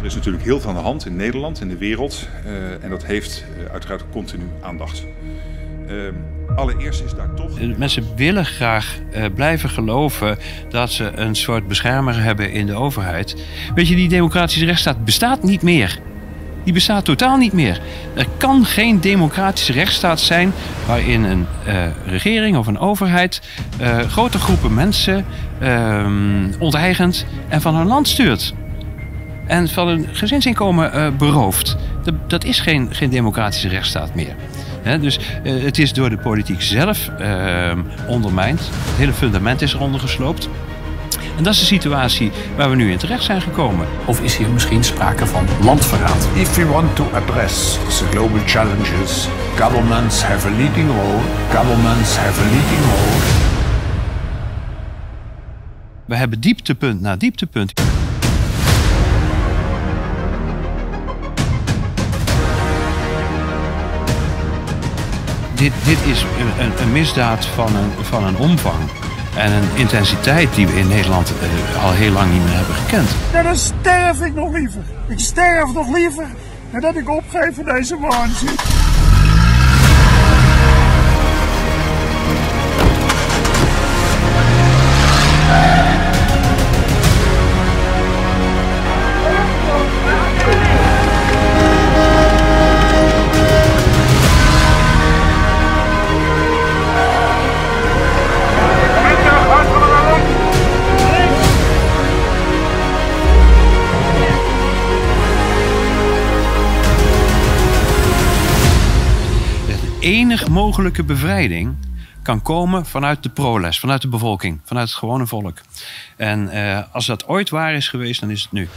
Er is natuurlijk heel veel aan de hand in Nederland, in de wereld. Uh, en dat heeft uh, uiteraard continu aandacht. Uh, allereerst is daar toch. Mensen willen graag blijven geloven dat ze een soort beschermer hebben in de overheid. Weet je, die democratische rechtsstaat bestaat niet meer. Die bestaat totaal niet meer. Er kan geen democratische rechtsstaat zijn waarin een regering of een overheid grote groepen mensen ehm, onteigent en van hun land stuurt en van hun gezinsinkomen uh, beroofd. Dat, dat, is geen, geen democratische rechtsstaat meer. dus uh, het is door de politiek zelf uh, ondermijnd. Het hele fundament is eronder gesloopt. En dat is de situatie waar we nu in terecht zijn gekomen. Of is hier misschien sprake van landverraad? If we want to address the global challenges, governments have a leading role. Governments have a leading role. We hebben dieptepunt na dieptepunt. Dit, dit is een, een, misdaad van een, van een omvang. En een intensiteit die we in Nederland uh, al heel lang niet meer hebben gekend. Ja, dan sterf ik nog liever. Ik sterf nog liever nadat ik opgeef voor deze waanzin. Enig mogelijke bevrijding kan komen vanuit de proles, vanuit de bevolking, vanuit het gewone volk. En uh, als dat ooit waar is geweest, dan is het nu.